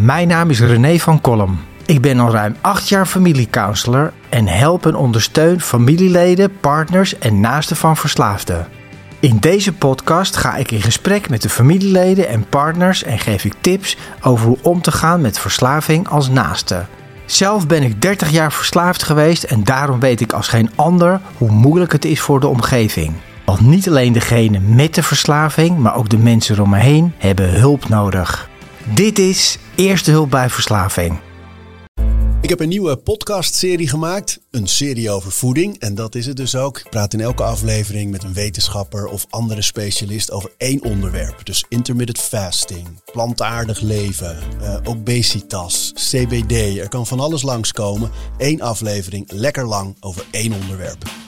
Mijn naam is René van Kolm. Ik ben al ruim acht jaar familiecounselor en help en ondersteun familieleden, partners en naasten van verslaafden. In deze podcast ga ik in gesprek met de familieleden en partners en geef ik tips over hoe om te gaan met verslaving als naaste. Zelf ben ik 30 jaar verslaafd geweest en daarom weet ik als geen ander hoe moeilijk het is voor de omgeving. Want niet alleen degene met de verslaving, maar ook de mensen om me heen hebben hulp nodig. Dit is Eerste Hulp bij Verslaving. Ik heb een nieuwe podcastserie gemaakt, een serie over voeding. En dat is het dus ook. Ik praat in elke aflevering met een wetenschapper of andere specialist over één onderwerp. Dus intermittent fasting, plantaardig leven, uh, obesitas, CBD. Er kan van alles langskomen. Eén aflevering, lekker lang, over één onderwerp.